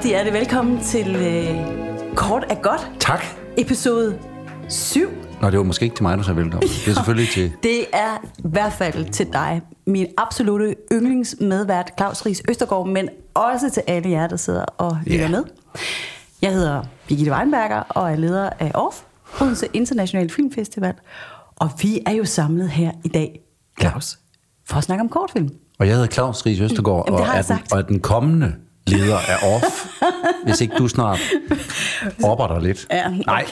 Rigtig hjertelig velkommen til øh, Kort er godt, Tak. episode 7. Nå, det var måske ikke til mig, du sagde velkommen. Det er selvfølgelig til... Det er i hvert fald til dig, min absolute yndlingsmedvært, Claus Ries Østergaard, men også til alle jer, der sidder og lytter Ja. med. Jeg hedder Birgitte Weinberger og er leder af ORF, Odense International Filmfestival. Og vi er jo samlet her i dag, Claus, for at snakke om kortfilm. Og jeg hedder Claus Ries Østergaard, Jamen, og, er den, og er den kommende leder af OFF, hvis ikke du snart opper dig lidt. Ja, okay. Nej,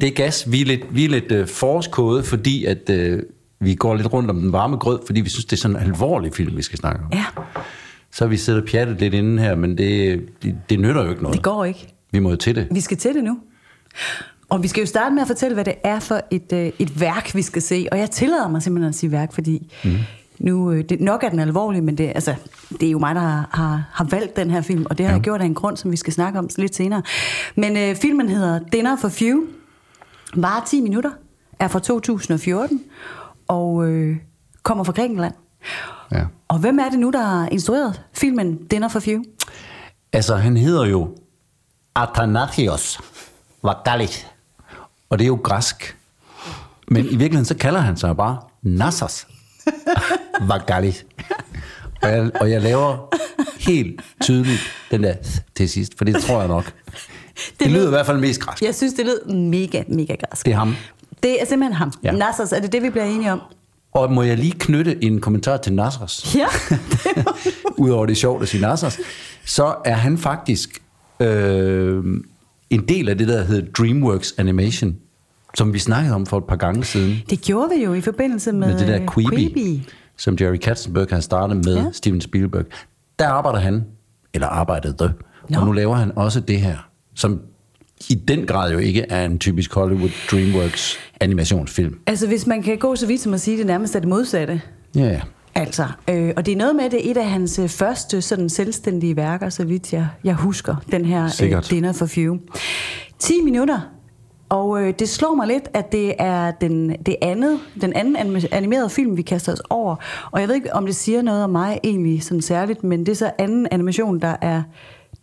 det er gas. Vi er lidt, vi er lidt uh, forskode, fordi at, uh, vi går lidt rundt om den varme grød, fordi vi synes, det er sådan en alvorlig film, vi skal snakke om. Ja, Så har vi siddet og pjattet lidt inden her, men det, det, det nytter jo ikke noget. det går ikke. Vi må jo til det. Vi skal til det nu. Og vi skal jo starte med at fortælle, hvad det er for et, øh, et værk, vi skal se. Og jeg tillader mig simpelthen at sige værk, fordi mm. Nu, øh, det, nok er den alvorlig, men det, altså, det er jo mig, der har, har, har valgt den her film, og det har ja. jeg gjort af en grund, som vi skal snakke om lidt senere. Men øh, filmen hedder Dinner for Few, varer 10 minutter, er fra 2014, og øh, kommer fra Grækenland. Ja. Og hvem er det nu, der har instrueret filmen Dinner for Few? Altså, han hedder jo Athanasios Vagalis. Og det er jo græsk. Men i virkeligheden, så kalder han sig bare Nassas Vagalis. Og jeg, og jeg laver helt tydeligt den der til sidst, for det tror jeg nok. Det, det lyder i hvert fald mest græsk. Jeg synes, det lød mega, mega græsk. Det er ham. Det er simpelthen ham. Ja. Nassers, er det det, vi bliver enige om? Og må jeg lige knytte en kommentar til Nassas? Ja. Udover det er sjovt at sige Nassas, så er han faktisk øh, en del af det, der hedder DreamWorks Animation, som vi snakkede om for et par gange siden. det gjorde vi jo i forbindelse med, med det der Quibi, Quibi. som Jerry Katzenberg har startet med Ja. Steven Spielberg. Der arbejder han, eller arbejdede, Nå. no. og nu laver han også det her, som i den grad jo ikke er en typisk Hollywood DreamWorks animationsfilm. Altså, hvis man kan gå så vidt som at sige, at det nærmest er det modsatte. Ja, ja. Altså, øh, og det er noget med, det er et af hans øh, første sådan selvstændige værker, så vidt jeg, jeg husker, den her øh. Dinner for Few. 10 minutter, og øh, det slår mig lidt, at det er den, det andet, den anden anime- animerede film, vi kaster os over. Og jeg ved ikke, om det siger noget om mig egentlig sådan særligt, men det er så anden animation, der er,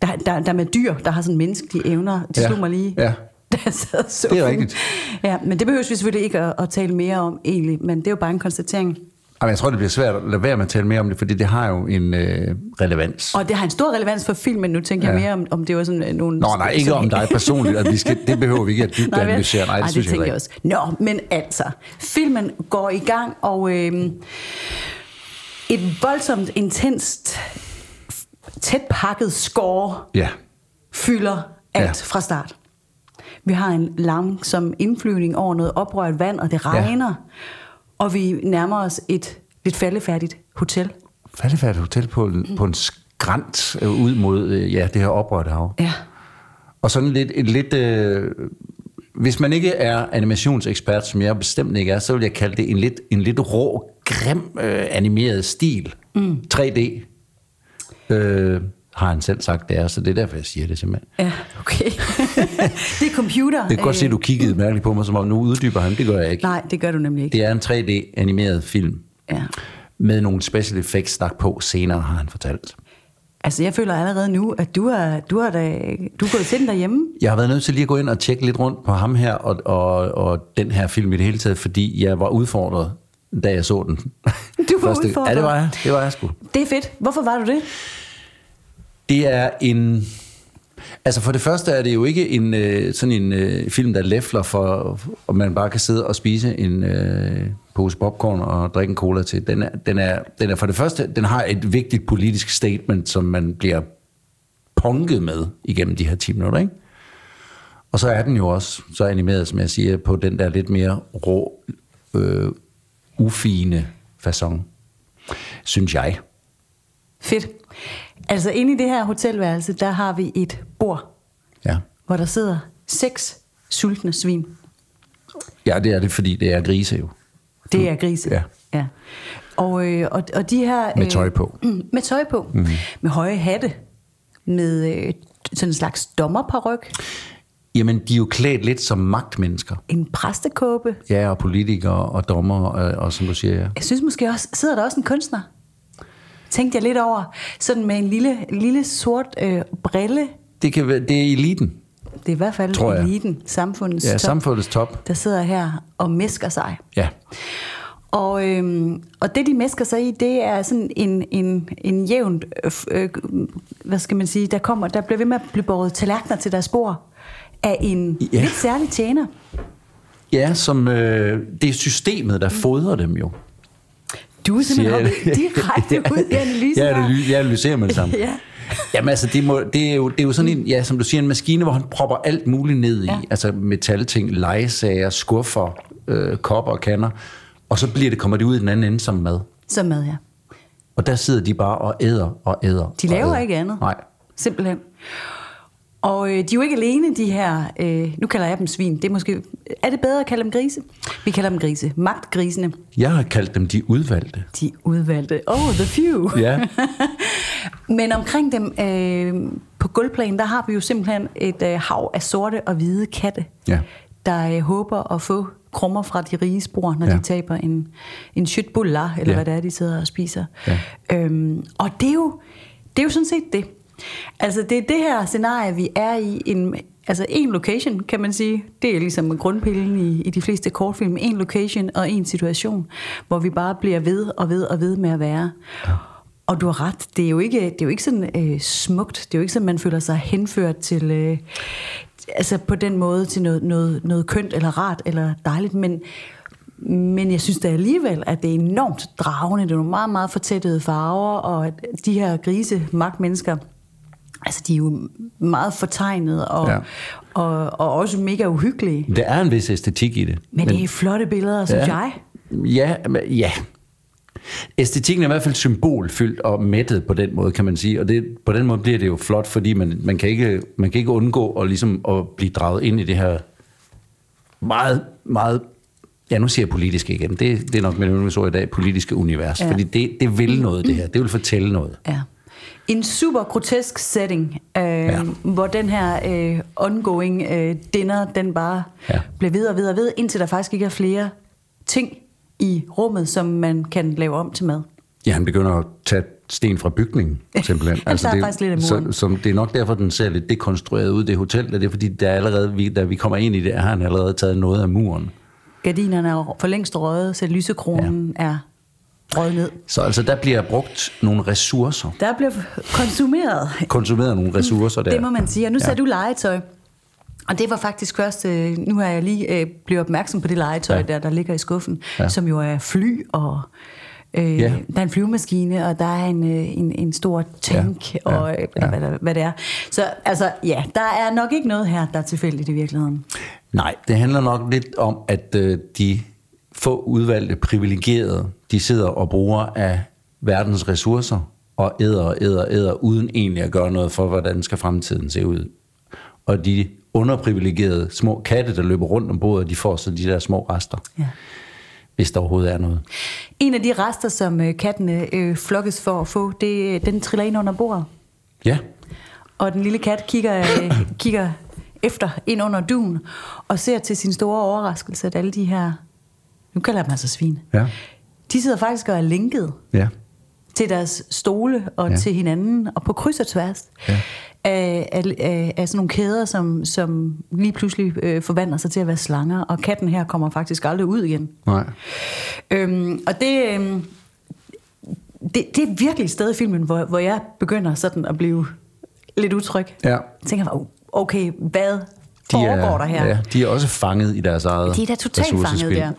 der, der, der er med dyr, der har sådan menneskelige evner. Det Ja, slog mig lige. ja. Jeg sad så Det er rigtigt. Ja, men det behøver vi selvfølgelig ikke at, at tale mere om egentlig, men det er jo bare en konstatering. Jamen, jeg tror, det bliver svært at lade være med at tale mere om det, fordi det har jo en øh, relevans. Og det har en stor relevans for filmen. Nu tænker ja. jeg mere om, om det var sådan øh, nogle... Nå, nej, ikke om dig personligt. At vi skal, det behøver vi ikke at dybt analysere. Nej, det, det synes jeg tænker ikke. jeg også. Nå, men altså, filmen går i gang, og øh, et voldsomt, intenst, tæt pakket score Ja, fylder alt. Ja. fra start. Vi har en langsom indflyvning over noget oprørt vand, og det regner, ja. Og vi nærmer os et lidt faldefærdigt hotel. faldefærdigt hotel på, en- på en skrant øh, ud mod øh, ja, det her oprørte hav. Ja. Og sådan lidt, et lidt øh, hvis man ikke er animationsekspert, som jeg bestemt ikke er, så vil jeg kalde det en lidt, en lidt rå, grim øh, animeret stil. Mm. 3D. Øh, har han selv sagt, det er, så det er derfor, jeg siger det simpelthen. Ja, okay. det er computer. Det kan godt se, at du kiggede mærkeligt på mig, som om nu uddyber han. Det gør jeg ikke. Nej, det gør du nemlig ikke. Det er en 3D-animeret film. Ja. Med nogle special effects lagt på senere, har han fortalt. Altså, jeg føler allerede nu, at du er, du er, da, du er gået til den derhjemme. Jeg har været nødt til lige at gå ind og tjekke lidt rundt på ham her, og, og, og den her film i det hele taget, fordi jeg var udfordret, da jeg så den. Du var udfordret? Ja, det var jeg. Det var jeg sgu. Det er fedt. Hvorfor var du det? Det er en... Altså for det første er det jo ikke en øh, sådan en øh, film, der læfler for, at man bare kan sidde og spise en øh, pose popcorn og drikke en cola til. Den er, den, er, den er for det første, den har et vigtigt politisk statement, som man bliver punket med igennem de her 10 minutter, ikke? Og så er den jo også så animeret, som jeg siger, på den der lidt mere rå, øh, ufine façon, synes jeg. Fedt. Altså, inde i det her hotelværelse, der har vi et bord, Ja. hvor der sidder seks sultne svin. ja, det er det, fordi det er grise jo. Det er grise. Ja. ja. Og, øh, og, og de her... Med tøj på. Mm, med tøj på. Mm. Med høje hatte. Med øh, sådan en slags dommerparyk. Jamen, de er jo klædt lidt som magtmennesker. En præstekåbe. Ja, og politikere og dommer, og, og som du siger, ja. Jeg synes måske også, sidder der også en kunstner? Tænkte jeg lidt over. Sådan med en lille, lille sort øh, brille det, kan være, det er eliten. Det er i hvert fald Tror jeg. eliten, samfundets Ja, top, samfundets top. der sidder her og mesker sig. Ja. Og, øhm, og det, de mesker sig i, det er sådan en, en, en jævnt, øh, øh, hvad skal man sige, der, kommer, der bliver ved med at blive båret tallerkener til deres bord af en ja. lidt særlig tjener. Ja, som øh, det er systemet, der fodrer dem jo. Du er simpelthen hoppet direkte ud i analysen Jeg, her. analy- jeg analyserer med det samme. Ja. Jamen altså, det, må, det, er jo, det er jo sådan en, ja, som du siger, en maskine, hvor han propper alt muligt ned i. Ja. Altså metalting, legesager, skuffer, øh, kopper og kander. Og så bliver det, kommer det ud i den anden ende som mad. Så med, ja. Og der sidder de bare og æder og æder. De laver æder. ikke andet. Nej. Simpelthen. Og øh, de er jo ikke alene, de her, øh, nu kalder jeg dem svin, det er måske, er det bedre at kalde dem grise? Vi kalder dem grise, magtgrisene, Jeg har kaldt dem de udvalgte. de udvalgte, oh, the few. Ja. Men omkring dem øh, på gulvplanen, der har vi jo simpelthen et øh, hav af sorte og hvide katte, Ja. der øh, håber at få krummer fra de rige spor, når Ja. de taber en, en shitbullar, eller ja. hvad det er, de sidder og spiser. Ja. Øhm, og det er, jo, det er jo sådan set det. Altså det er det her scenarie, vi er i. En, altså en location, kan man sige. Det er ligesom grundpillen i, i de fleste kortfilm. En location og en situation, hvor vi bare bliver ved og ved og ved med at være. Ja. Og du har ret, det er jo ikke, det er jo ikke sådan øh, smukt. Det er jo ikke sådan, man føler sig henført til... Øh, altså på den måde til noget, noget, noget kønt eller rart eller dejligt, men, men jeg synes da alligevel, at det er enormt dragende. Det er nogle meget, meget fortættede farver, og de her grise magtmennesker, altså de er jo meget fortegnet og, Ja. og, og også mega uhyggelige. Der er en vis æstetik i det. Men, men det er flotte billeder, synes Ja. jeg. Ja, men- ja. Æstetikken er i hvert fald symbolfyldt og mættet på den måde, kan man sige. Og det, på den måde bliver det jo flot, fordi man, man, kan, ikke, man kan ikke undgå at, ligesom, at blive draget ind i det her meget, meget... Ja, nu siger jeg politisk igen. Det, det er nok mit yndlingsord i dag, politiske univers. Ja. Ja. Fordi det, det vil noget, det her. Det vil fortælle noget. Ja. En super grotesk setting, øh, ja. hvor den her øh, ongoing øh, dinner, den bare Ja. bliver ved og og ved, indtil der faktisk ikke er flere ting i rummet, som man kan lave om til mad. Ja, han begynder at tage sten fra bygningen, simpelthen. Altså, det, faktisk lidt af så, som, det er nok derfor, den ser lidt dekonstrueret ud, det hotel. Det er fordi, der er allerede, vi, da vi kommer ind i det, har han allerede taget noget af muren. Gardinerne er for længst røget, så lysekronen ja. er røget ned. Så altså, der bliver brugt nogle ressourcer. Der bliver konsumeret, Konsumeret nogle ressourcer der. det må man sige. Og nu Ja. sagde du legetøj. Og det var faktisk først, øh, nu har jeg lige øh, blevet opmærksom på det legetøj, Ja. der, der ligger i skuffen, Ja. som jo er fly, og øh, ja. der er en flyvemaskine, og der er en, øh, en, en stor tank. Ja. og Ja. hvad, hvad, hvad det er. Så altså, ja, der er nok ikke noget her, der er tilfældigt i virkeligheden. Nej, det handler nok lidt om, at øh, de få udvalgte privilegerede, de sidder og bruger af verdens ressourcer, og æder og æder og æder, uden egentlig at gøre noget for, hvordan skal fremtiden se ud. Og de underprivilegerede små katte, der løber rundt om bordet, de får så de der små rester, Ja. hvis der overhovedet er noget. En af de rester, som øh, kattene øh, flokkes for at få, det, den triller ind under bordet. Ja, Og den lille kat kigger, øh, kigger efter ind under duen, og ser til sin store overraskelse, at alle de her, nu kalder jeg dem altså svin, ja, de sidder faktisk og er linket ja. til deres stole og Ja. til hinanden, og på kryds og tværs Ja. af, af, af, af sådan nogle kæder, som, som lige pludselig øh, forvandler sig til at være slanger, og katten her kommer faktisk aldrig ud igen. Nej. Øhm, og det, øhm, det, det er virkelig et sted i filmen, hvor, hvor jeg begynder sådan at blive lidt utryg. Ja. Jeg tænker, "Oh, okay, hvad foregår er, der her? Ja, de er også fanget i deres eget De er da totalt fanget der. Ja.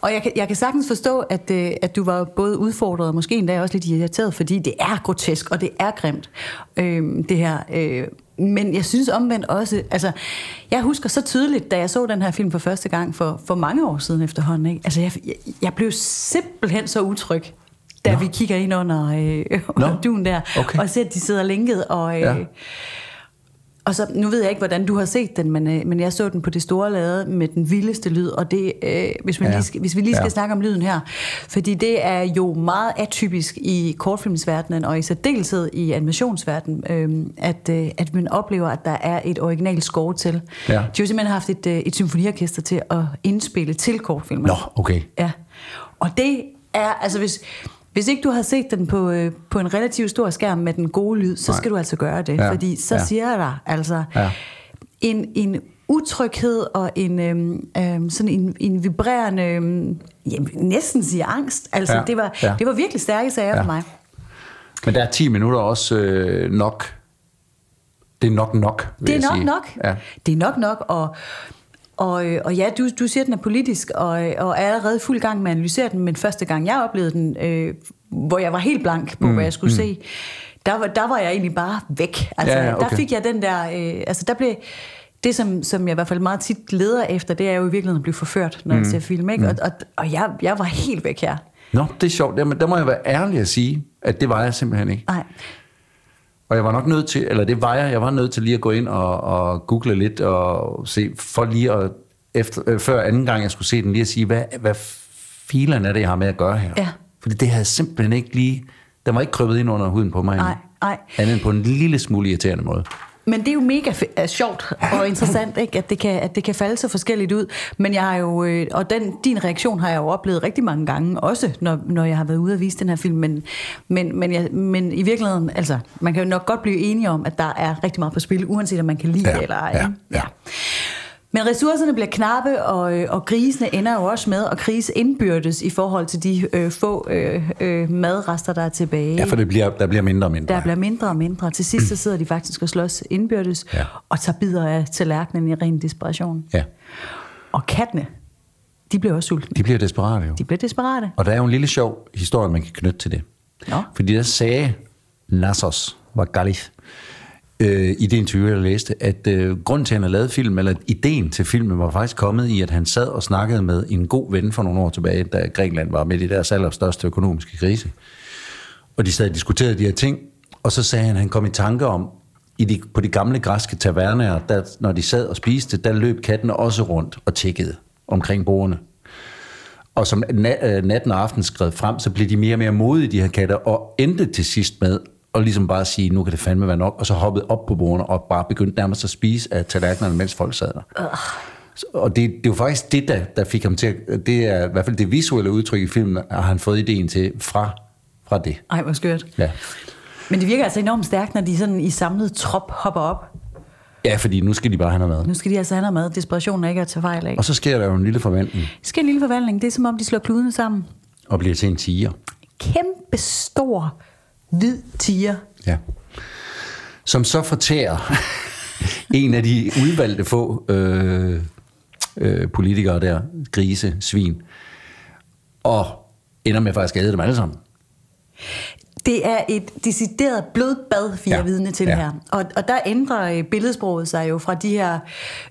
Og jeg kan, jeg kan sagtens forstå, at, øh, at du var både udfordret og måske endda også lidt irriteret, fordi det er grotesk, og det er grimt, øh, det her. Øh, men jeg synes omvendt også, altså, jeg husker så tydeligt, da jeg så den her film for første gang for, for mange år siden efterhånden, ikke? Altså, jeg, jeg, jeg blev simpelthen så utryg, da Nå. vi kigger ind under, øh, under Nå. duen der, Okay. og ser, at de sidder lænket, og... Øh, Ja. Og så, nu ved jeg ikke, hvordan du har set den, men, øh, men jeg så den på det store lade med den vildeste lyd, og det, øh, hvis, man Ja. lige skal, hvis vi lige skal Ja. snakke om lyden her, fordi det er jo meget atypisk i kortfilmsverdenen, og i særdeleshed i animationsverdenen, øh, at, øh, at man oplever, at der er et originalt score til. Ja. De har jo simpelthen haft et, øh, et symfoniorkester til at indspille til kortfilmer. Nå, okay. Ja. Og det er, altså hvis, Hvis ikke du har set den på, øh, på en relativt stor skærm med den gode lyd, så Nej. skal du altså gøre det. Ja, Fordi så ja. siger jeg dig altså Ja. en, en utryghed og en øhm, øhm, sådan en, en vibrerende, øhm, jamen, næsten sige angst. Altså, Ja, det, var, ja. det var virkelig stærke sager Ja. for mig. Men der er 10 minutter også øh, nok. Det er nok nok, vil Det er nok sige. nok. Ja. Det er nok nok, og, og, øh, og ja, du, du siger, at den er politisk, og, og er allerede fuld gang med at analysere den, men første gang jeg oplevede den, øh, hvor jeg var helt blank på, mm, hvad jeg skulle mm. se, der var, der var jeg egentlig bare væk. Altså, Ja, ja, okay. Der fik jeg den der, øh, altså der blev, det som, som jeg i hvert fald meget tit leder efter, det er jo i virkeligheden at blive forført, når mm. jeg ser film, ikke? Og, og, og jeg, jeg var helt væk her. Nå, det er sjovt. Jamen, der må jeg være ærlig at sige, at det var jeg simpelthen ikke. Nej. Og jeg var nok nødt til, eller det var jeg, jeg var nødt til lige at gå ind og, og google lidt og se, for lige at, efter, øh, før anden gang jeg skulle se den, lige at sige, hvad, hvad filen er det, jeg har med at gøre her? Ja. Fordi det havde simpelthen ikke lige, den var ikke krøbet ind under huden på mig. Nej, nej. Andet end på en lille smule irriterende måde. Men det er jo mega er sjovt og interessant, ikke? At, det kan, at det kan falde så forskelligt ud. Men jeg har jo, øh, og den, din reaktion har jeg jo oplevet rigtig mange gange, også når, når jeg har været ude og vise den her film. Men, men, men, jeg, men i virkeligheden, altså, man kan jo nok godt blive enige om, at der er rigtig meget på spil, uanset om man kan lide Ja, det eller ej. ja, ja. Men ressourcerne bliver knappe, og, øh, og grisene ender jo også med at krise indbyrdes i forhold til de øh, få øh, øh, madrester, der er tilbage. Ja, for det bliver, der bliver mindre og mindre. Der bliver mindre og mindre. Til sidst så sidder de faktisk og slås indbyrdes, Ja. og tager bidder af tallerkenen i ren desperation. Ja, Og kattene, de bliver også sultne. de bliver desperate jo. De bliver desperate. Og der er jo en lille sjov historie, man kan knytte til det. Nå. Fordi der sagde Nassos Vargalith øh, i det interview, jeg læste, at øh, grunden til, at han har lavet film, eller ideen til filmen, var faktisk kommet i, at han sad og snakkede med en god ven for nogle år tilbage, da Grækenland var midt i deres allerstørste økonomiske krise. Og de sad og diskuterede de her ting, og så sagde han, at han kom i tanke om, i de, på de gamle græske taverner, der, når de sad og spiste, der løb kattene også rundt og tikkede omkring bordene. Og som øh, natten og aften skred frem, så blev de mere og mere modige, de her katter, og endte til sidst med at ligesom bare sige, nu kan det fandme være nok, og så hoppede op på bordene og bare begyndte nærmest at spise af tallerkenerne, mens folk sad der. Så- Og det, det er jo faktisk det, der, der fik ham til at, det er i hvert fald det visuelle udtryk i filmen, har han fået ideen til fra, fra det. Ej, hvor skørt. Ja. Men det virker altså enormt stærkt, når de sådan i samlet trop hopper op. ja, fordi nu skal de bare have noget mad. Nu skal de altså have noget mad. Desperationen er ikke at tage fejl af. Og så sker der jo en lille forventning Det sker en lille forvandling. Det er som om, de slår kludene sammen. og bliver til en tiger. Kæmpe stor, hvid tiger. Ja. Som så fortærer en af de udvalgte få øh, øh, politikere der, grise, svin, og ender med faktisk at æde dem alle sammen. Det er et decideret blodbad, vi er Ja, vidne til ja. her. Og, og der ændrer øh, billedsproget sig jo fra de her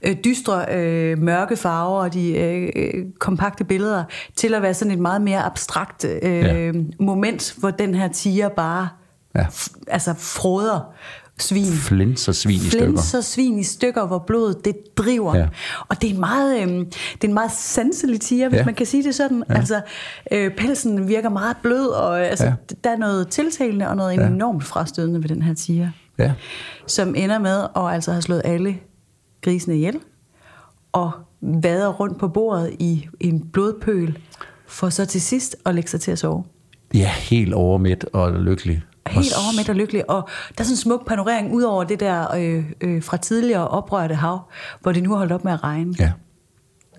øh, dystre, øh, mørke farver og de øh, øh, kompakte billeder, til at være sådan et meget mere abstrakt øh, Ja. moment, hvor den her tiger bare Ja. altså froder svin. Flinser svin i stykker. Flinser svin i stykker, hvor blodet det driver. Ja. Og det er en meget, øhm, det er en meget sanselig tiger, hvis Ja. man kan sige det sådan. Ja. Altså, øh, pelsen virker meget blød, og øh, altså, Ja. der er noget tiltalende og noget Ja. enormt frastødende ved den her tiger, Ja. som ender med at altså have slået alle grisene ihjel, og vader rundt på bordet i en blodpøl, for så til sidst at lægge sig til at sove. ja, helt overmidt og lykkelig. Helt Og overmidt og lykkelig. Og der er sådan en smuk panorering ud over det der øh, øh, fra tidligere oprørte hav, hvor det nu har holdt op med at regne, Ja,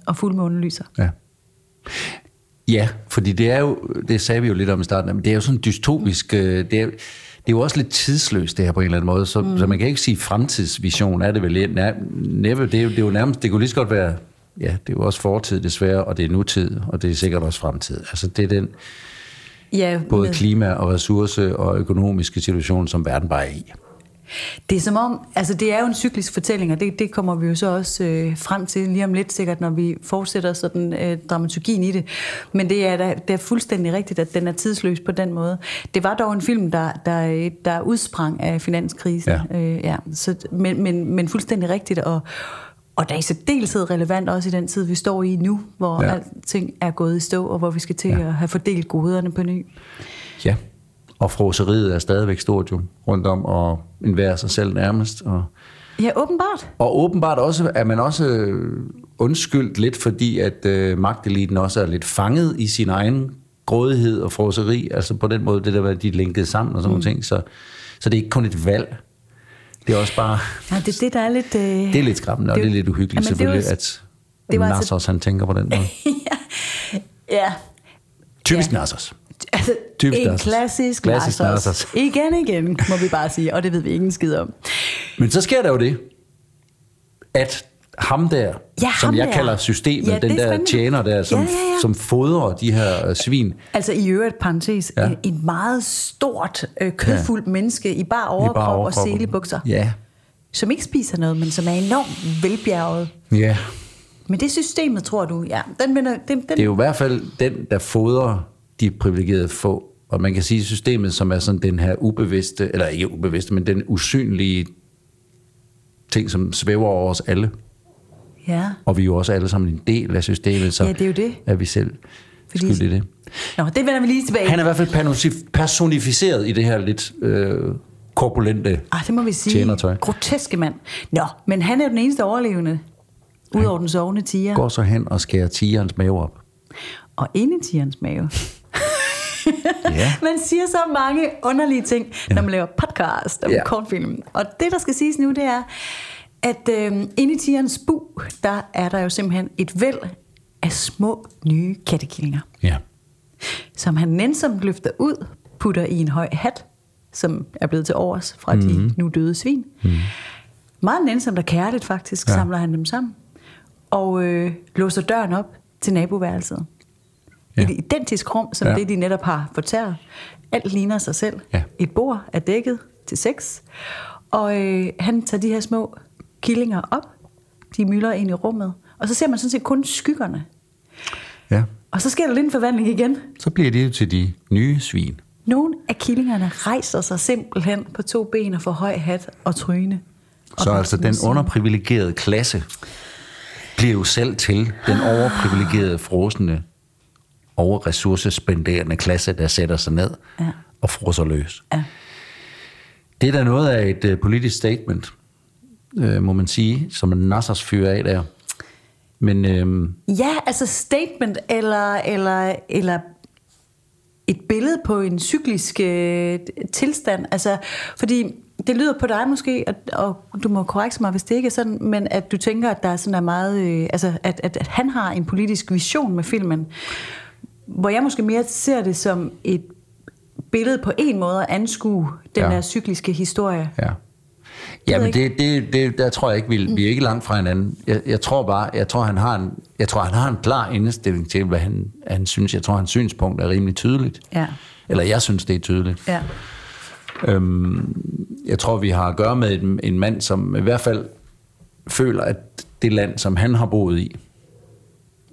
og fuldmånen lyser. ja. Ja, fordi det er jo, det sagde vi jo lidt om i starten, men det er jo sådan dystopisk, øh, det er, det er jo også lidt tidsløst det her på en eller anden måde, så, mm. så man kan ikke sige fremtidsvision er det vel næppe, det er, jo, det er jo nærmest, det kunne lige så godt være, ja, det er jo også fortid desværre, og det er nutid, og det er sikkert også fremtid. Altså det er den Ja, både med- klima- og ressource- og økonomiske situation, som verden bare er i. Det er som om, altså det er jo en cyklisk fortælling, og det, det kommer vi jo så også øh, frem til lige om lidt sikkert, når vi fortsætter sådan øh, dramaturgien i det. Men det er, da, det er fuldstændig rigtigt, at den er tidsløs på den måde. Det var dog en film, der, der, der udsprang af finanskrisen. Ja. Øh, ja. Så, men, men, men fuldstændig rigtigt, og, og der er i særdeleshed relevant også i den tid, vi står i nu, hvor Ja. alting er gået i stå, og hvor vi skal til Ja. at have fordelt goderne på ny. Ja, og froseriet er stadigvæk stort jo rundt om, og enhver sig selv nærmest. Og, Ja, åbenbart. og åbenbart også, er man også øh, undskyldt lidt, fordi at øh, magteliten også er lidt fanget i sin egen grådighed og froseri, altså på den måde, det der, de er linket sammen og sådan mm. nogle ting, så, så det er ikke kun et valg. Det er også bare... Ja, det er det, der er lidt... Øh... Det er lidt skræmmende, og det, det er lidt uhyggeligt det selvfølgelig, var- at det var Nassos, altså- han tænker på den måde. ja, Typisk Ja. Nassos. altså Typisk en Nassos. klassisk, Klassisk klassisk Nassos. Igen, igen, må vi bare sige, og det ved vi ingen skid om. Men så sker der jo det, at ham der, Ja, som ham jeg der. kalder systemet, Ja, den er der spændende. tjener der, som, Ja, ja, ja. som fodrer de her øh, svin, Altså i øvrigt, parentes, Ja. ja. en, meget stort, øh, kødfuldt ja. menneske i bare i overkrop, og overkrop. selebukser, Ja, som ikke spiser noget, men som er enormt velbjerget. ja. Men det systemet, tror du, ja, den, den, den, Det er jo i hvert fald den, der fodrer de privilegerede få. Og man kan sige systemet, som er sådan den her ubevidste, eller ikke ubevidste, men den usynlige ting, som svæver over os alle. Ja. Og vi er jo også alle sammen en del af systemet, så Ja, det er jo det. er vi selv Fordi- skyld i det. Nå, det vender vi lige tilbage. Han er i hvert fald personi- personificeret i det her lidt øh, korpulente Ah, det må vi sige. tjenertøj. Groteske mand. Nå, men han er jo den eneste overlevende. Udover den sovende tiger. Går så hen og skærer tigerens mave op. Og inde i tigerens mave. Ja. Man siger så mange underlige ting, ja. når man laver podcast om ja. kortfilm. Og det, der skal siges nu, det er, at øh, inde i tigerens bu, der er der jo simpelthen et væld af små nye kattekillinger, Ja. som han nænsomt løfter ud, putter i en høj hat, som er blevet til overs fra mm. de nu døde svin. Mm. Meget nænsomt og kærligt faktisk, Ja. samler han dem sammen. Og øh, låser døren op til naboværelset. Ja. Et identisk rum, som Ja. det, de netop har fortæret. Alt ligner sig selv. Ja. Et bord er dækket til sex. Og øh, han tager de her små killinger op. De mylder ind i rummet. Og så ser man sådan set kun skyggerne. ja. Og så sker der lidt en forvandling igen. Så bliver det til de nye svin. Nogle af killingerne rejser sig simpelthen på to ben og får høj hat og tryne. Og Så altså den underprivilegerede klasse bliver jo selv til den overprivilegerede, frosne, overressourcespenderende klasse, der sætter sig ned Ja. og frosser løs. Ja. Det er da noget af et uh, politisk statement, uh, må man sige, som en Nassers fyrer af der. Men uh, Ja, altså statement eller, eller, eller et billede på en cyklisk øh, tilstand. Altså, fordi det lyder på dig måske, og, og du må korrekse mig, hvis det ikke er sådan, men at du tænker, at der er sådan er meget, øh, altså, at, at, at han har en politisk vision med filmen, hvor jeg måske mere ser det som et billede på en måde at anskue den Ja. der cykliske historie. ja. Jamen, det, det, det, der tror jeg ikke, vi, vi er ikke langt fra hinanden. Jeg, jeg tror bare, jeg tror, han har en, jeg tror, han har en klar indstilling til, hvad han, han synes. Jeg tror, hans synspunkt er rimelig tydeligt. Ja. Eller jeg synes, det er tydeligt. Ja. Øhm, jeg tror, vi har at gøre med en, en mand, som i hvert fald føler, at det land, som han har boet i,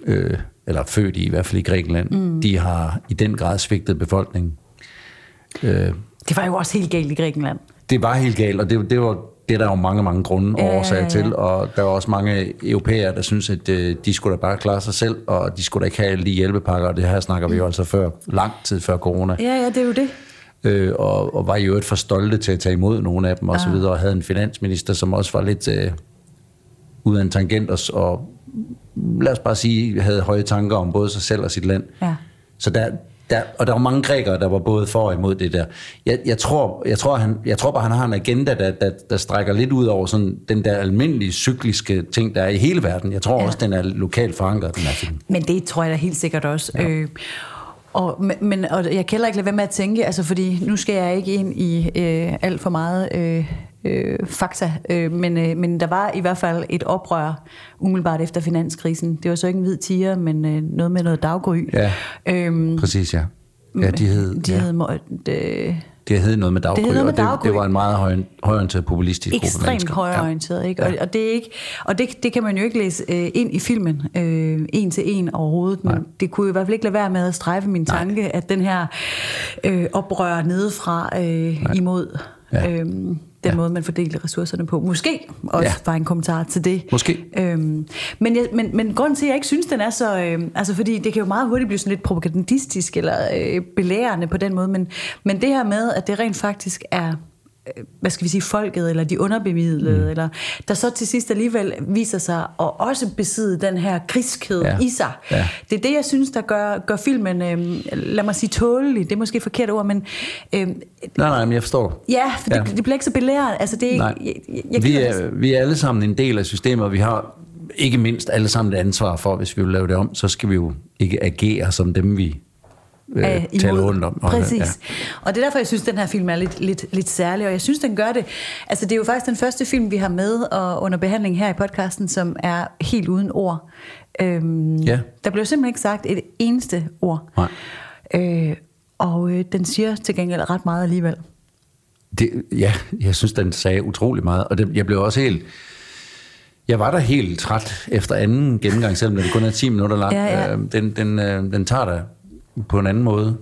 øh, eller født i, i hvert fald i Grækenland, mm. de har i den grad svigtet befolkningen. Øh, Det var jo også helt galt i Grækenland. det var helt galt, og det, det var det er der jo mange, mange grunde og Ja, ja, årsager ja. til, og der var også mange europæere, der synes, at øh, de skulle da bare klare sig selv, og de skulle da ikke have alle de hjælpepakker, og det her snakker vi jo altså før, lang tid før corona. Ja, ja, det er jo det. øh, og, og var i øvrigt for stolte til at tage imod nogle af dem og så Ah. videre, og havde en finansminister, som også var lidt øh, ud af en tangent, og, og lad os bare sige, havde høje tanker om både sig selv og sit land. Ja. Så der, der, og der var mange grækere, der var både for og imod det der. Jeg, jeg, tror, jeg, tror, han, jeg tror bare, han har en agenda, der, der, der strækker lidt ud over sådan den der almindelige cykliske ting, der er i hele verden. Jeg tror Ja. også, den er lokalt forankret, den her film. Men det tror jeg da helt sikkert også. Ja. Øh, og, men- men, og jeg kan heller ikke lade være med at tænke, altså fordi nu skal jeg ikke ind i øh, alt for meget øh, øh, fakta, øh, men, øh, men der var i hvert fald et oprør umiddelbart efter finanskrisen. Det var så ikke en hvid tiger, men øh, noget med noget daggry. Ja. Øhm, Præcis, ja. Ja, de hed, de ja. havde må, øh, Det hed noget med daggry, hed noget med og det, daggry. det var en meget høj, højorienteret populistisk gruppe ekstremt mennesker. højorienteret, ikke? Og, og, det, er ikke, og det, det kan man jo ikke læse øh, ind i filmen øh, en til en overhovedet, men Nej. det kunne i hvert fald ikke lade være med at strejfe min tanke, at den her øh, oprør nedefra øh, imod Ja. øh, den Ja. måde, man fordeler ressourcerne på. Måske også Ja. var en kommentar til det. Måske. Øhm, men, jeg, men, men grunden til, at jeg ikke synes, den er så... Øh, altså, fordi det kan jo meget hurtigt blive sådan lidt propagandistisk eller øh, belærende på den måde, men, men det her med, at det rent faktisk er hvad skal vi sige, folket, eller de underbemidlede, mm. eller der så til sidst alligevel viser sig at også besidde den her griskhed Ja. i sig. Ja. Det er det, jeg synes, der gør, gør filmen, øh, lad mig sige tålelig, det er måske et forkert ord, men øh, Nej, nej, men jeg forstår. ja, for Ja. Det, det bliver ikke så belærende. Altså, det er, Nej. jeg, jeg, jeg vi, er, vi er alle sammen en del af systemet, og vi har ikke mindst alle sammen et ansvar for, hvis vi vil lave det om, så skal vi jo ikke agere som dem, vi øh, imod. taler rundt om. Og, Præcis. Ja. Og det er derfor, jeg synes, den her film er lidt, lidt, lidt særlig, og jeg synes, den gør det. Altså, det er jo faktisk den første film, vi har med og under behandling her i podcasten, som er helt uden ord. Øhm, Ja. Der blev simpelthen ikke sagt et eneste ord. Nej. Øh, og øh, den siger til gengæld ret meget alligevel. Det, ja, jeg synes, den sagde utrolig meget, og det, jeg blev også helt... Jeg var da helt træt efter anden gennemgang, selvom det kun er 10 minutter lang. Ja, ja. Øh, Den, den, øh, den tager dig på en anden måde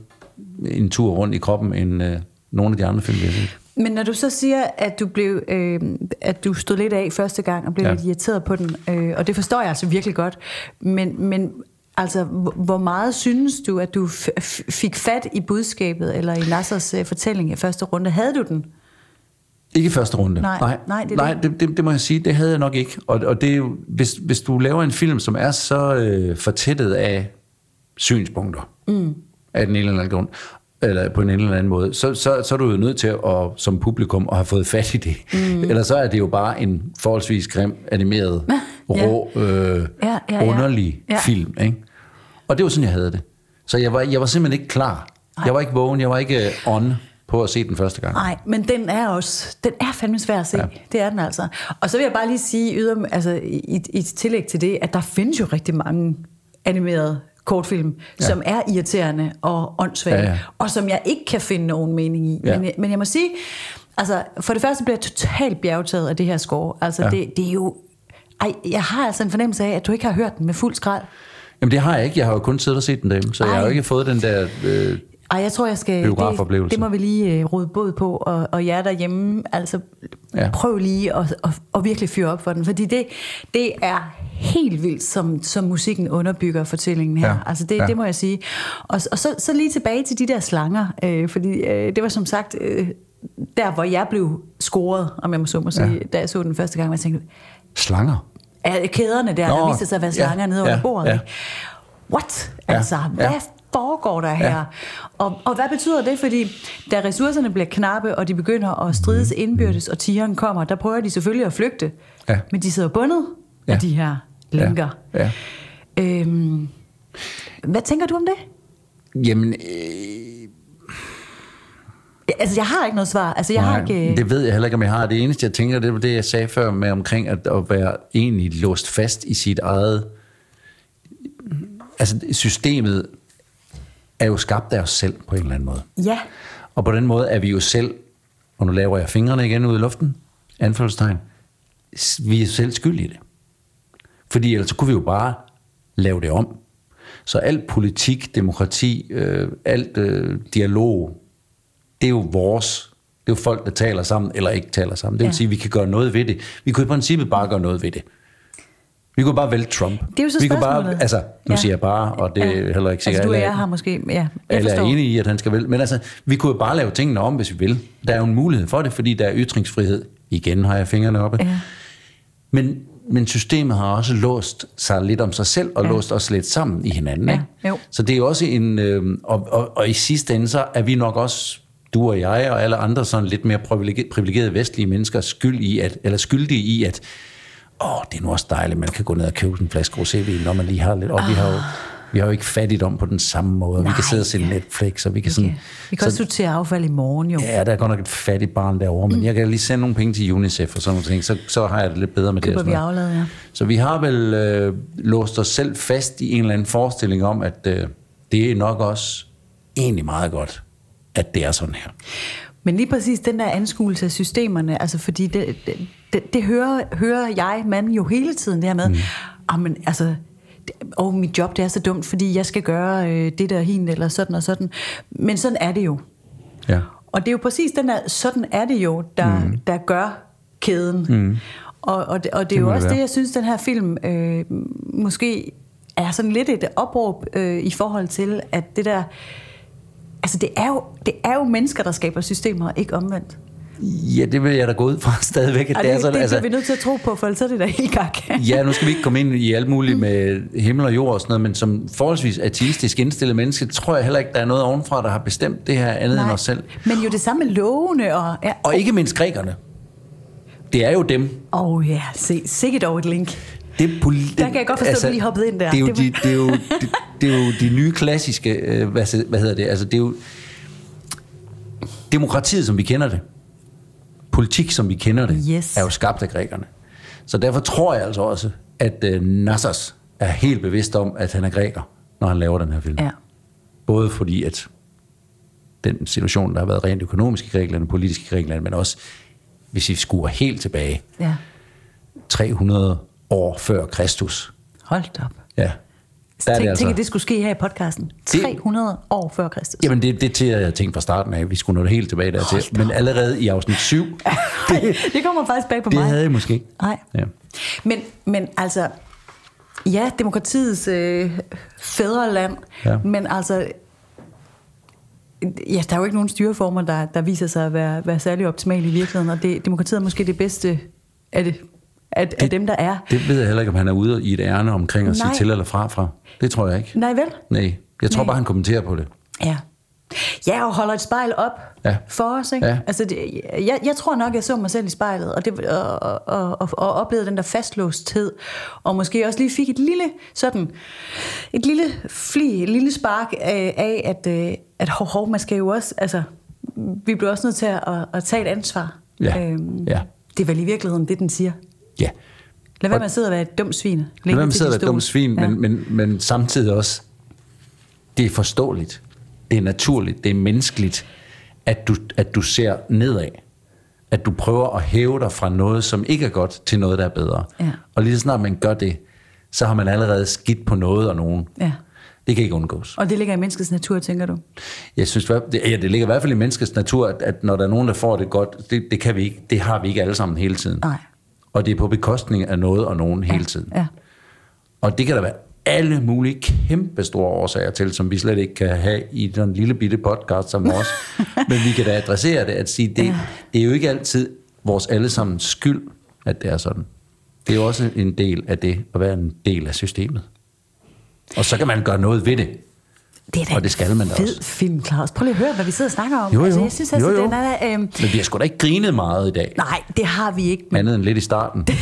en tur rundt i kroppen, end øh, nogle af de andre film, vi har set. Men når du så siger, at du blev, øh, at du stod lidt af første gang og blev Ja. lidt irriteret på den, øh, og det forstår jeg altså virkelig godt, men, men altså, hvor- meget synes du, at du fik fat i budskabet, eller i Nassers øh, fortælling i første runde? Havde du den? Ikke i første runde. Nej, nej, nej, det nej det. det, det, det må jeg sige, det havde jeg nok ikke. Og, og det er jo, hvis, hvis du laver en film, som er så øh, fortættet af synspunkter, mm. af den ene eller anden grund, eller på en eller anden måde, så, så, så er du jo nødt til at, som publikum at have fået fat i det. Mm. Eller så er det jo bare en forholdsvis grim, animeret, Ja. rå, øh, Ja, ja, ja. underlig Ja. film. Ikke? Og det var sådan, jeg havde det. Så jeg var, jeg var simpelthen ikke klar. Jeg var ikke vågen, jeg var ikke øh, on på at se den første gang. Nej, men den er også, den er fandme svær at se. Ja. Ja. Det er den altså. Og så vil jeg bare lige sige, yder, altså, i, i tillæg til det, at der findes jo rigtig mange animerede kortfilm, ja. som er irriterende og åndssvage, Ja, ja, og som jeg ikke kan finde nogen mening i. Ja. Men, men jeg må sige, altså, for det første bliver jeg totalt bjergtaget af det her score. Altså, Ja. det, det er jo... Ej, jeg har altså en fornemmelse af, at du ikke har hørt den med fuld skrald. Jamen det har jeg ikke. Jeg har jo kun siddet og set den derhjemme, så Ej. jeg har jo ikke fået den der... Øh, Ej, jeg tror, jeg skal... Det, det må vi lige øh, råde båd på, og, og jer derhjemme, altså Ja. ja. prøv lige at, at, at virkelig fyre op for den, fordi det, det er helt vildt, som, som musikken underbygger fortællingen her. Ja. Ja. Altså det, Ja. ja. det må jeg sige. Og, og så, så lige tilbage til de der slanger, øh, fordi øh, det var som sagt øh, der, hvor jeg blev scoret, om jeg må så må sige, Ja. ja. da jeg så den første gang, hvor jeg tænkte, slanger. er kæderne der, Nå, der viste sig at være ja, slanger nede under ja, bordet. ja. What? Ja, Altså, hvad ja. Foregår der her? Ja. Og, og hvad betyder det? Fordi da ressourcerne bliver knappe, og de begynder at strides Mhm. indbyrdes, og tigeren kommer, der prøver de selvfølgelig at flygte. Ja. Men de sidder bundet Ja. af de her lænker. Ja. ja. Øhm, hvad tænker du om det? Jamen, øh, Altså, jeg har ikke noget svar. Altså, jeg nej, har ikke... øh, det ved jeg heller ikke, om jeg har. Det eneste, jeg tænker, det var det, jeg sagde før med omkring at, at være egentlig låst fast i sit eget... Altså, systemet er jo skabt af os selv på en eller anden måde. Ja, Og på den måde er vi jo selv, og nu laver jeg fingrene igen ud i luften, anførselstegn, vi er selv skyld i det. Fordi ellers kunne vi jo bare lave det om. Så alt politik, demokrati, øh, alt øh, dialog, det er jo vores. Det er jo folk, der taler sammen eller ikke taler sammen. Det vil Ja. sige, at vi kan gøre noget ved det. Vi kunne i princippet bare gøre noget ved det. Vi kunne bare vælge Trump. det er jo så vi kunne bare, altså, nu Ja. siger jeg bare, og det er Ja. heller ikke sikkert, Altså, du og er- jeg har måske... Ja, jeg alle er forstår. enige i, at han skal vælge. Men altså, vi kunne jo bare lave tingene om, hvis vi vil. Der er jo en mulighed for det, fordi der er ytringsfrihed. Igen har jeg fingrene oppe. Ja. Men, men systemet har også låst sig lidt om sig selv, og ja. Låst os lidt sammen i hinanden. Ja, Ikke? jo. Så det er også en... Øh, og, og, og i sidste ende, så er vi nok også, du og jeg og alle andre sådan lidt mere privilege- privilegerede vestlige mennesker, skyld i at, eller skyldige i, at åh, det er nu også dejligt, man kan gå ned og købe en flaske rosévin, når man lige har lidt... Og vi har jo, vi har jo ikke fattigdom på den samme måde. Vi Nej. kan sidde og se Netflix, og vi kan sådan... Okay. Vi kan også sortere affald i morgen, jo. Ja, der er godt nok et fattigt barn derovre, men jeg kan lige sende nogle penge til UNICEF og sådan nogle ting, så, så har jeg det lidt bedre med det. Køber og sådan vi noget. aflad, ja. Så vi har vel øh, låst os selv fast i en eller anden forestilling om, at øh, det er nok også egentlig meget godt, at det er sådan her. Men lige præcis den der anskuelse af systemerne, altså fordi det, det, det, det hører, hører jeg mand jo hele tiden, det her med, mm. ah, men altså, det- og mit job det er så dumt, fordi jeg skal gøre øh, det der hin, eller sådan og sådan. Men sådan er det jo. Ja. Og det er jo præcis den der, sådan er det jo, der, mm. der gør kæden. Mm. Og, og, det, og det, det er jo det også være. det, jeg synes, den her film øh, måske er sådan lidt et opråb øh, i forhold til, at det der... Altså, det er, jo, det er jo mennesker, der skaber systemer, ikke omvendt. Ja, det vil jeg da gå ud fra stadigvæk. At Ej, det, er det, sådan, det altså, vi nødt til at tro på, for ellers er det da helt gak. ja, nu skal vi ikke komme ind i alt muligt med himmel og jord og sådan noget, men som forholdsvis ateistisk indstillet menneske, tror jeg heller ikke, der er noget ovenfra, der har bestemt det her andet end os selv. Men jo det samme med lovene og... Ja. Og ikke mindst grækerne. Det er jo dem. Åh oh, ja, se, sikkert dog et link. Det poli- Der kan jeg godt forstå, at du lige hoppede ind der. Det er jo, Det de, det er jo, det, det er jo de nye klassiske, øh, hvad, hvad hedder det, altså det er jo demokratiet, som vi kender det. Politik, som vi kender det, Yes. er jo skabt af grækerne. Så derfor tror jeg altså også, at øh, Nassers er helt bevidst om, at han er græker, når han laver den her film. Ja. Både fordi, at den situation, der har været rent økonomisk i Grækenland politisk i Grækenland, men også, hvis vi skuer helt tilbage, ja. 300 år før Kristus. Hold op. Ja. Der er Tænk, det altså... tænk, at det skulle ske her i podcasten. 300 år før Kristus. Jamen, det, det til, jeg tænkte fra starten af, vi skulle nå det helt tilbage dertil. Men allerede i afsnit 7, det, det kommer faktisk bag på det mig. havde jeg måske ikke. Nej. Ja. Men, men altså, ja, demokratiets øh, fædreland, Ja. men altså, ja, der er jo ikke nogen styreformer, der, der viser sig at være, være særlig optimale i virkeligheden, og det, demokratiet er måske det bedste af, det, af, af dem, der er. Det ved jeg heller ikke, om han er ude i et ærne omkring at sige til eller fra fra. Det tror jeg ikke. Nej vel? Nej, jeg tror Nej. bare, han kommenterer på det. Ja. Ja, og holder et spejl op Ja. for os. Ikke? Ja. Altså, det, jeg, jeg tror nok, jeg så mig selv i spejlet, og, det, og, og, og, og oplevede den der fastlåsthed, og måske også lige fik et lille, sådan, et lille fli, et lille spark af, af at, øh, at hov, hov, man skal jo også, altså, vi bliver også nødt til at, at, at tage et ansvar. Øhm, Ja. Ja. Det er vel i virkeligheden det, den siger. Ja. Lad være med at sidde og være et dumt svin. Lad være med at sidde og være et dumt svin, Ja. men, men, men samtidig også, det er forståeligt, det er naturligt, det er menneskeligt, at du, at du ser nedad. At du prøver at hæve dig fra noget, som ikke er godt, til noget, der er bedre. Ja. Og lige så snart man gør det, så har man allerede skidt på noget og nogen. Ja. Det kan ikke undgås. Og det ligger i menneskets natur, tænker du? Jeg synes, det, ja, det ligger i hvert fald i menneskets natur, at, at når der er nogen, der får det godt, det, det, kan vi ikke, det har vi ikke alle sammen hele tiden. Nej. Og det er på bekostning af noget og nogen hele tiden. Ja. Og det kan der være alle mulige kæmpe store årsager til, som vi slet ikke kan have i den lille bitte podcast som vores. Men vi kan da adressere det, at sige, det, Ja. det er jo ikke altid vores allesammens skyld, at det er sådan. Det er jo også en del af det, at være en del af systemet. Og så kan man gøre noget ved det. Det er da Og det skal man da fed også. film, Claus. Prøv lige at høre, hvad vi sidder og snakker om. Jo, jo. Altså, jeg synes altså, Jo, jo. den er... Øhm, Men vi har sgu da ikke grinet meget i dag. nej, det har vi ikke. Andet end lidt i starten.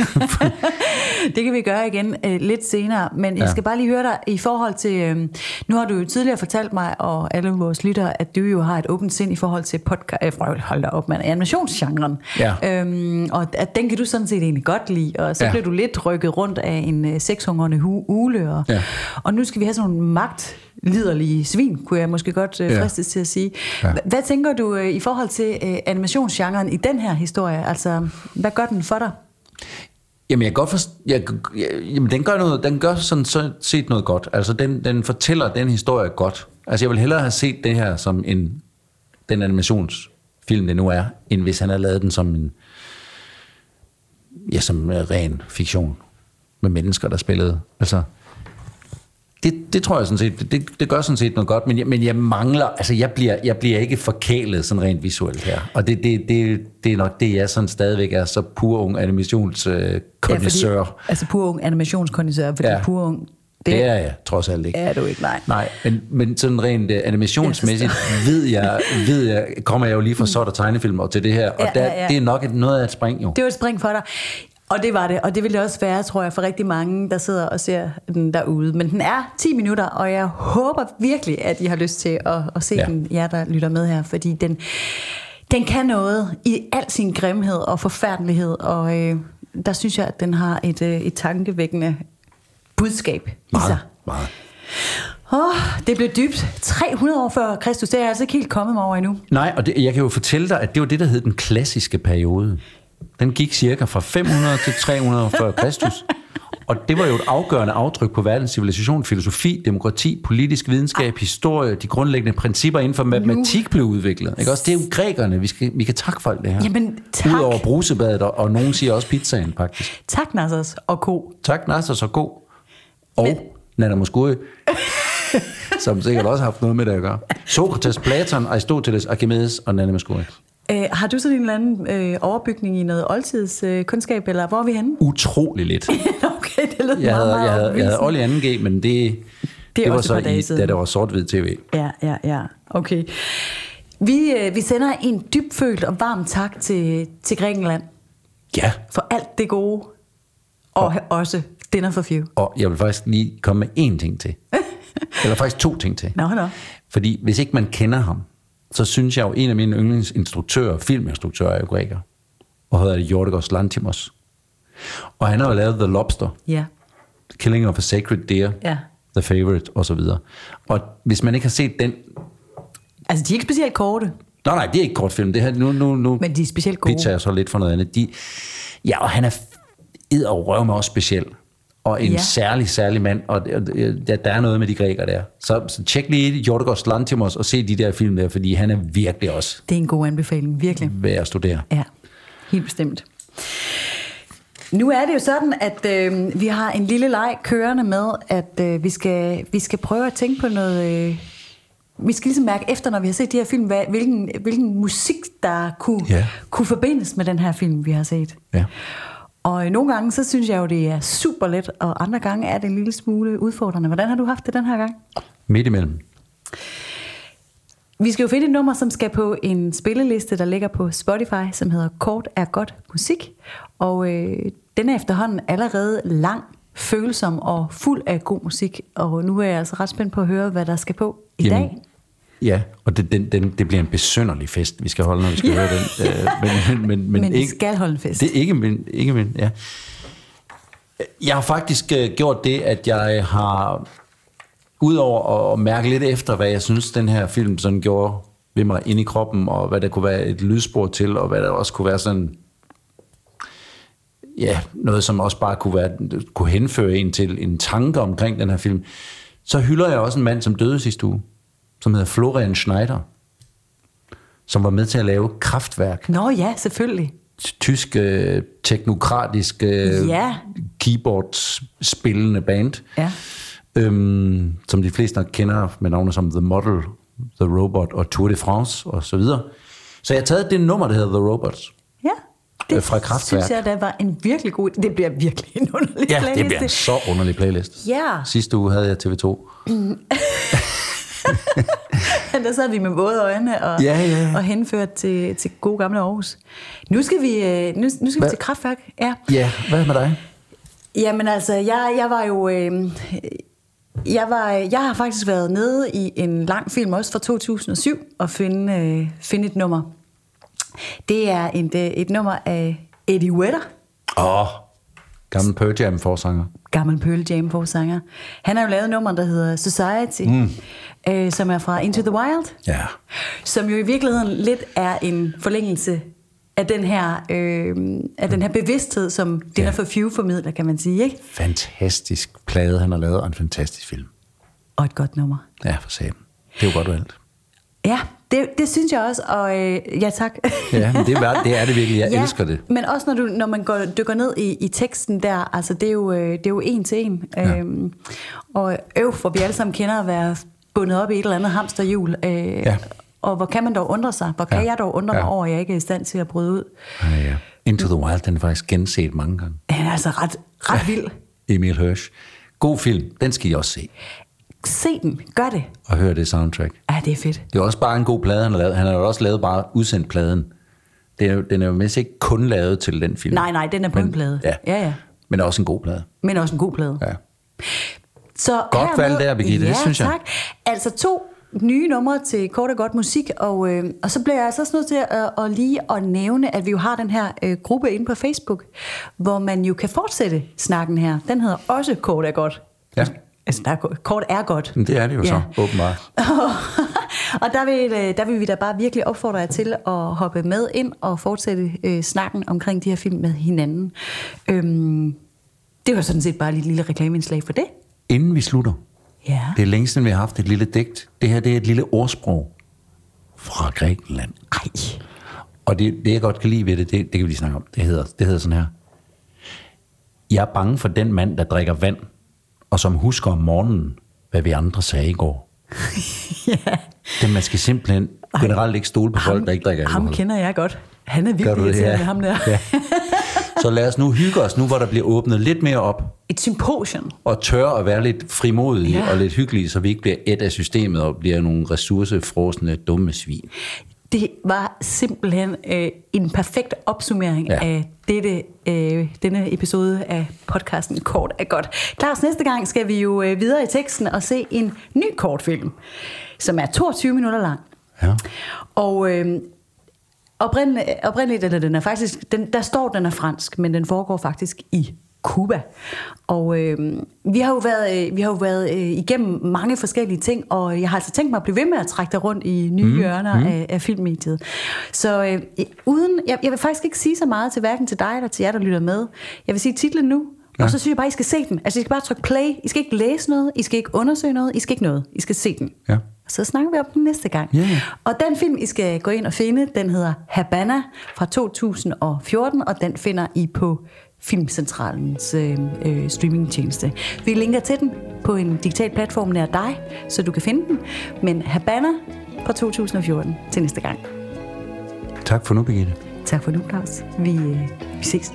det kan vi gøre igen øh, lidt senere. Men jeg Ja. skal bare lige høre dig i forhold til... Øh, nu har du jo tidligere fortalt mig, og alle vores lyttere, at du jo har et åbent sind i forhold til podcast... Øh, hold da op, man. Animationsgenren. Ja. Øhm, og at den kan du sådan set egentlig godt lide. Og så Ja. blev du lidt rykket rundt af en øh, sekshungrende hu- ule. Og, Ja. og nu skal vi have sådan nogle magtliderlige svin, kunne jeg måske godt øh, Ja. fristes til at sige. Ja. Hvad tænker du øh, i forhold til øh, animationsgenren i den her historie? Altså, hvad gør den for dig? Jamen, jeg kan godt forst- jeg, jeg, jamen, den gør, noget, den gør sådan så set noget godt. Altså, den, den fortæller den historie godt. Altså, jeg vil hellere have set det her som en, den animationsfilm, det nu er, end hvis han havde lavet den som en, ja, som ren fiktion med mennesker, der spillede. Altså, det, det tror jeg sådan set, det, det gør sådan set noget godt, men jeg, men jeg mangler, altså jeg bliver, jeg bliver ikke forkælet sådan rent visuelt her. Og det, det, det, det er nok det, jeg sådan stadigvæk er så pur ung animationskondisseur. Ja, fordi, altså pur ung animationskondisseur, fordi ja. Pur ung, det, det er jeg trods alt ikke. er du ikke, nej. Nej, men, men sådan rent uh, animationsmæssigt ved jeg, ved jeg, kommer jeg jo lige fra sort og tegnefilm og til det her, og Ja, der, ja, ja. det er nok et, noget af et spring jo. Det var et spring for dig. Og det var det, og det vil det også være, tror jeg, for rigtig mange, der sidder og ser den derude. Men den er 10 minutter, og jeg håber virkelig, at I har lyst til at, at se ja. Ja. den, jer der lytter med her, fordi den, den kan noget i al sin grimhed og forfærdelighed, og øh, der synes jeg, at den har et, øh, et tankevækkende budskab i sig. Meget, meget. Oh, det blev dybt. 300 år før Kristus, det er jeg altså ikke helt kommet mig over endnu. Nej, og det, jeg kan jo fortælle dig, at det var det, der hed den klassiske periode. Den gik cirka fra 500 til 300 før Kristus. Og det var jo et afgørende aftryk på verdens civilisation, filosofi, demokrati, politisk videnskab, historie, de grundlæggende principper inden for matematik blev udviklet. Ikke? Også det er jo grækerne, vi, skal, vi kan takke for alt det her. Jamen, tak. Udover brusebadet, og, og nogen siger også pizzaen faktisk. Tak, Nassers og ko. Tak, Nasser, så god. Og Men-. Nana Muscuri, som sikkert også har haft noget med det at gøre. Sokrates, Platon, Aristoteles, Archimedes og Nana Muscuri. Øh, har du sådan en eller anden øh, overbygning i noget oldtidskundskab, øh, kundskab, eller hvor er vi henne? Utrolig lidt. okay, det lyder Jeg meget, havde, meget jeg havde, jeg havde. Old i 2G, men det, det, det var også så i, siden. da der var sort-hvid tv. Ja, ja, ja. Okay. Vi, øh, vi sender en dybfølt og varm tak til, til Grækenland Ja, for alt det gode, og også Dinner for Few. og jeg vil faktisk lige komme med én ting til. Eller faktisk to ting til. Nå, nå. Fordi hvis ikke man kender ham, så synes jeg jo, en af mine yndlingsinstruktører, filminstruktører, er jo græker. Og hedder det Yorgos Lantimos. Og han har jo lavet The Lobster, Ja, Killing of a Sacred Deer, ja. The Favorite osv. Og hvis man ikke har set den... Altså, de er ikke specielt korte, Nå nej, det er ikke kortfilm. Det her, nu, nu, nu men de er specielt gode. pitcher jeg så lidt for noget andet. De, ja, og han er ed og røv med også speciel. Og en Ja. særlig, særlig mand. Og der, der er noget med de grækere der. Så, så tjek lige Jorgos Lantimos og se de der film der, fordi han er virkelig også Det er en god anbefaling, virkelig. værd at studere. Ja, helt bestemt. Nu er det jo sådan, at øh, vi har en lille leg kørende med, at øh, vi, skal, vi skal prøve at tænke på noget... Øh, vi skal ligesom mærke efter, når vi har set de her film, hvad, hvilken, hvilken musik, der kunne, Ja. kunne forbindes med den her film, vi har set. Ja. Og øh, nogle gange, så synes jeg jo, det er super let, og andre gange er det en lille smule udfordrende. Hvordan har du haft det den her gang? Midt imellem. Vi skal jo finde et nummer, som skal på en spilleliste, der ligger på Spotify, som hedder Kort er godt musik. Og øh, den er efterhånden allerede lang, følsom og fuld af god musik. Og nu er jeg altså ret spændt på at høre, hvad der skal på i Jamen, dag. Ja, og det, den, den, det bliver en besønderlig fest, vi skal holde, når vi skal høre den. Øh, men, men, men, Men, men vi ikke, skal holde en fest. Det er ikke min, ikke min, ja. Jeg har faktisk øh, gjort det, at jeg har, udover at mærke lidt efter, hvad jeg synes, den her film sådan gjorde ved mig inde i kroppen, og hvad der kunne være et lydspor til, og hvad der også kunne være sådan, ja, noget som også bare kunne, være, kunne henføre en til en tanke omkring den her film, så hylder jeg også en mand, som døde sidste uge, som hedder Florian Schneider, som var med til at lave Kraftværk Nå ja, selvfølgelig. tysk øh, teknokratisk øh, Ja. keyboard-spillende band, Ja. øhm, som de fleste nok kender med navne som The Model, The Robot og Tour de France og så videre. Så jeg har taget det nummer, der hedder The Robots. Ja, det Øh, fra Kraftwerk. synes jeg, der var en virkelig god... Det bliver virkelig en underlig Ja, det playliste. bliver en så underlig playlist. Ja. Sidste uge havde jeg TV2. Der sad vi med våde øjne og, Ja, ja, og henført til, til gode gamle Aarhus. Nu skal vi, øh, nu, nu skal vi Hvad? til kraftværk. Ja. Ja, hvad med dig? Jamen altså, jeg, jeg var jo... Øh, jeg, var, jeg har faktisk været nede i en lang film også fra 2007 og finde, øh, finde et nummer. Det er et, øh, et nummer af Eddie Vedder, Åh, oh, gammel Pearl Jam forsanger. Gammel Pearl Jam forsanger. Han har jo lavet et nummer, der hedder Society, mm. øh, som er fra Into the Wild. Ja. som jo i virkeligheden lidt er en forlængelse af den her, øh, af den her bevidsthed, som Dinner Ja. for Few formidler, kan man sige, ikke? Fantastisk plade, han har lavet, og en fantastisk film. Og et godt nummer. Ja, for satan. Det er jo godt valgt. Ja, det, det synes jeg også, og øh, ja tak. Ja, men det er, det er det virkelig. Jeg ja, elsker det. Men også når, du, når man går, dykker ned i, i teksten der, altså det er jo, øh, det er jo en til en. Ja. Øhm, og øv, hvor vi alle sammen kender at være bundet op i et eller andet hamsterhjul. Øh, Ja. Og hvor kan man dog undre sig? Hvor kan Ja. jeg dog undre mig Ja. over, at jeg ikke er i stand til at bryde ud? Ja, ja. Into the Wild, den er faktisk genset mange gange. Han er altså ret, ret vild. Emil Hirsch. God film, den skal I også se. Se den, gør det. Og høre det soundtrack. Ja, det er fedt. Det er også bare en god plade, han har lavet. Han har jo også lavet bare udsendt pladen. Det er, jo- den er jo mest ikke kun lavet til den film. Nej, nej, den er på Men- en plade. Ja. ja, ja. Men også en god plade. Men også en god plade. Ja. Så Godt valg der, Birgitte, ja, det synes jeg. tak. Altså to nye numre til kort og godt musik, og, øh, og så bliver jeg altså også nødt til at, at lige at nævne, at vi jo har den her øh, gruppe inde på Facebook, hvor man jo kan fortsætte snakken her. Den hedder også Kort er godt. Ja. Altså, der er, kort er godt. Det er det jo Ja. så, åbenbart. og der vil, øh, der vil vi da bare virkelig opfordre jer til at hoppe med ind og fortsætte øh, snakken omkring de her film med hinanden. Øhm, det var sådan set bare et lille reklameindslag for det. Inden vi slutter, Ja. det er længe siden, vi har haft et lille digt. Det her det er et lille ordsprog fra Grækenland. Ej. Og det, det jeg godt kan lide ved det, det, det kan vi lige snakke om. Det hedder, det hedder sådan her. Jeg er bange for den mand, der drikker vand, og som husker om morgenen, hvad vi andre sagde i går. ja. Det, man skal simpelthen generelt ikke stole på folk, der ikke drikker Ham alkohol. kender jeg godt. Han er virkelig irriterende, Ja. ham der. Ja. Så lad os nu hygge os, nu hvor der bliver åbnet lidt mere op, Et symposium. og tør at være lidt frimodige Ja. og lidt hyggelige, så vi ikke bliver et af systemet og bliver nogle ressourcefrosne dumme svin. Det var simpelthen øh, en perfekt opsummering Ja. af dette, øh, denne episode af podcasten Kort er godt. Claus, næste gang skal vi jo øh, videre i teksten og se en ny kortfilm, som er 22 minutter lang. Ja. Og øh, oprindeligt, oprindeligt, eller den er faktisk, den, der står, den er fransk, men den foregår faktisk i Cuba. Og øh, vi har jo været, øh, vi har jo været øh, igennem mange forskellige ting, og jeg har altså tænkt mig at blive ved med at trække dig rundt i nye mm, hjørner mm. Af, af filmmediet. Så øh, uden, jeg, jeg vil faktisk ikke sige så meget til hverken til dig eller til jer, der lytter med. Jeg vil sige titlen nu, ja. og så synes jeg bare, I skal se den. Altså, I skal bare trykke play. I skal ikke læse noget, I skal ikke undersøge noget, I skal ikke noget. I skal se den. Ja. Så snakker vi om den næste gang. Ja. Og den film, I skal gå ind og finde, den hedder Habana fra 2014, og den finder I på Filmcentralens øh, øh, streamingtjeneste. Vi linker til den på en digital platform nær dig, så du kan finde den. Men Habana fra 2014 til næste gang. Tak for nu, Birgitte. Tak for nu, Claus. Vi, øh, vi ses.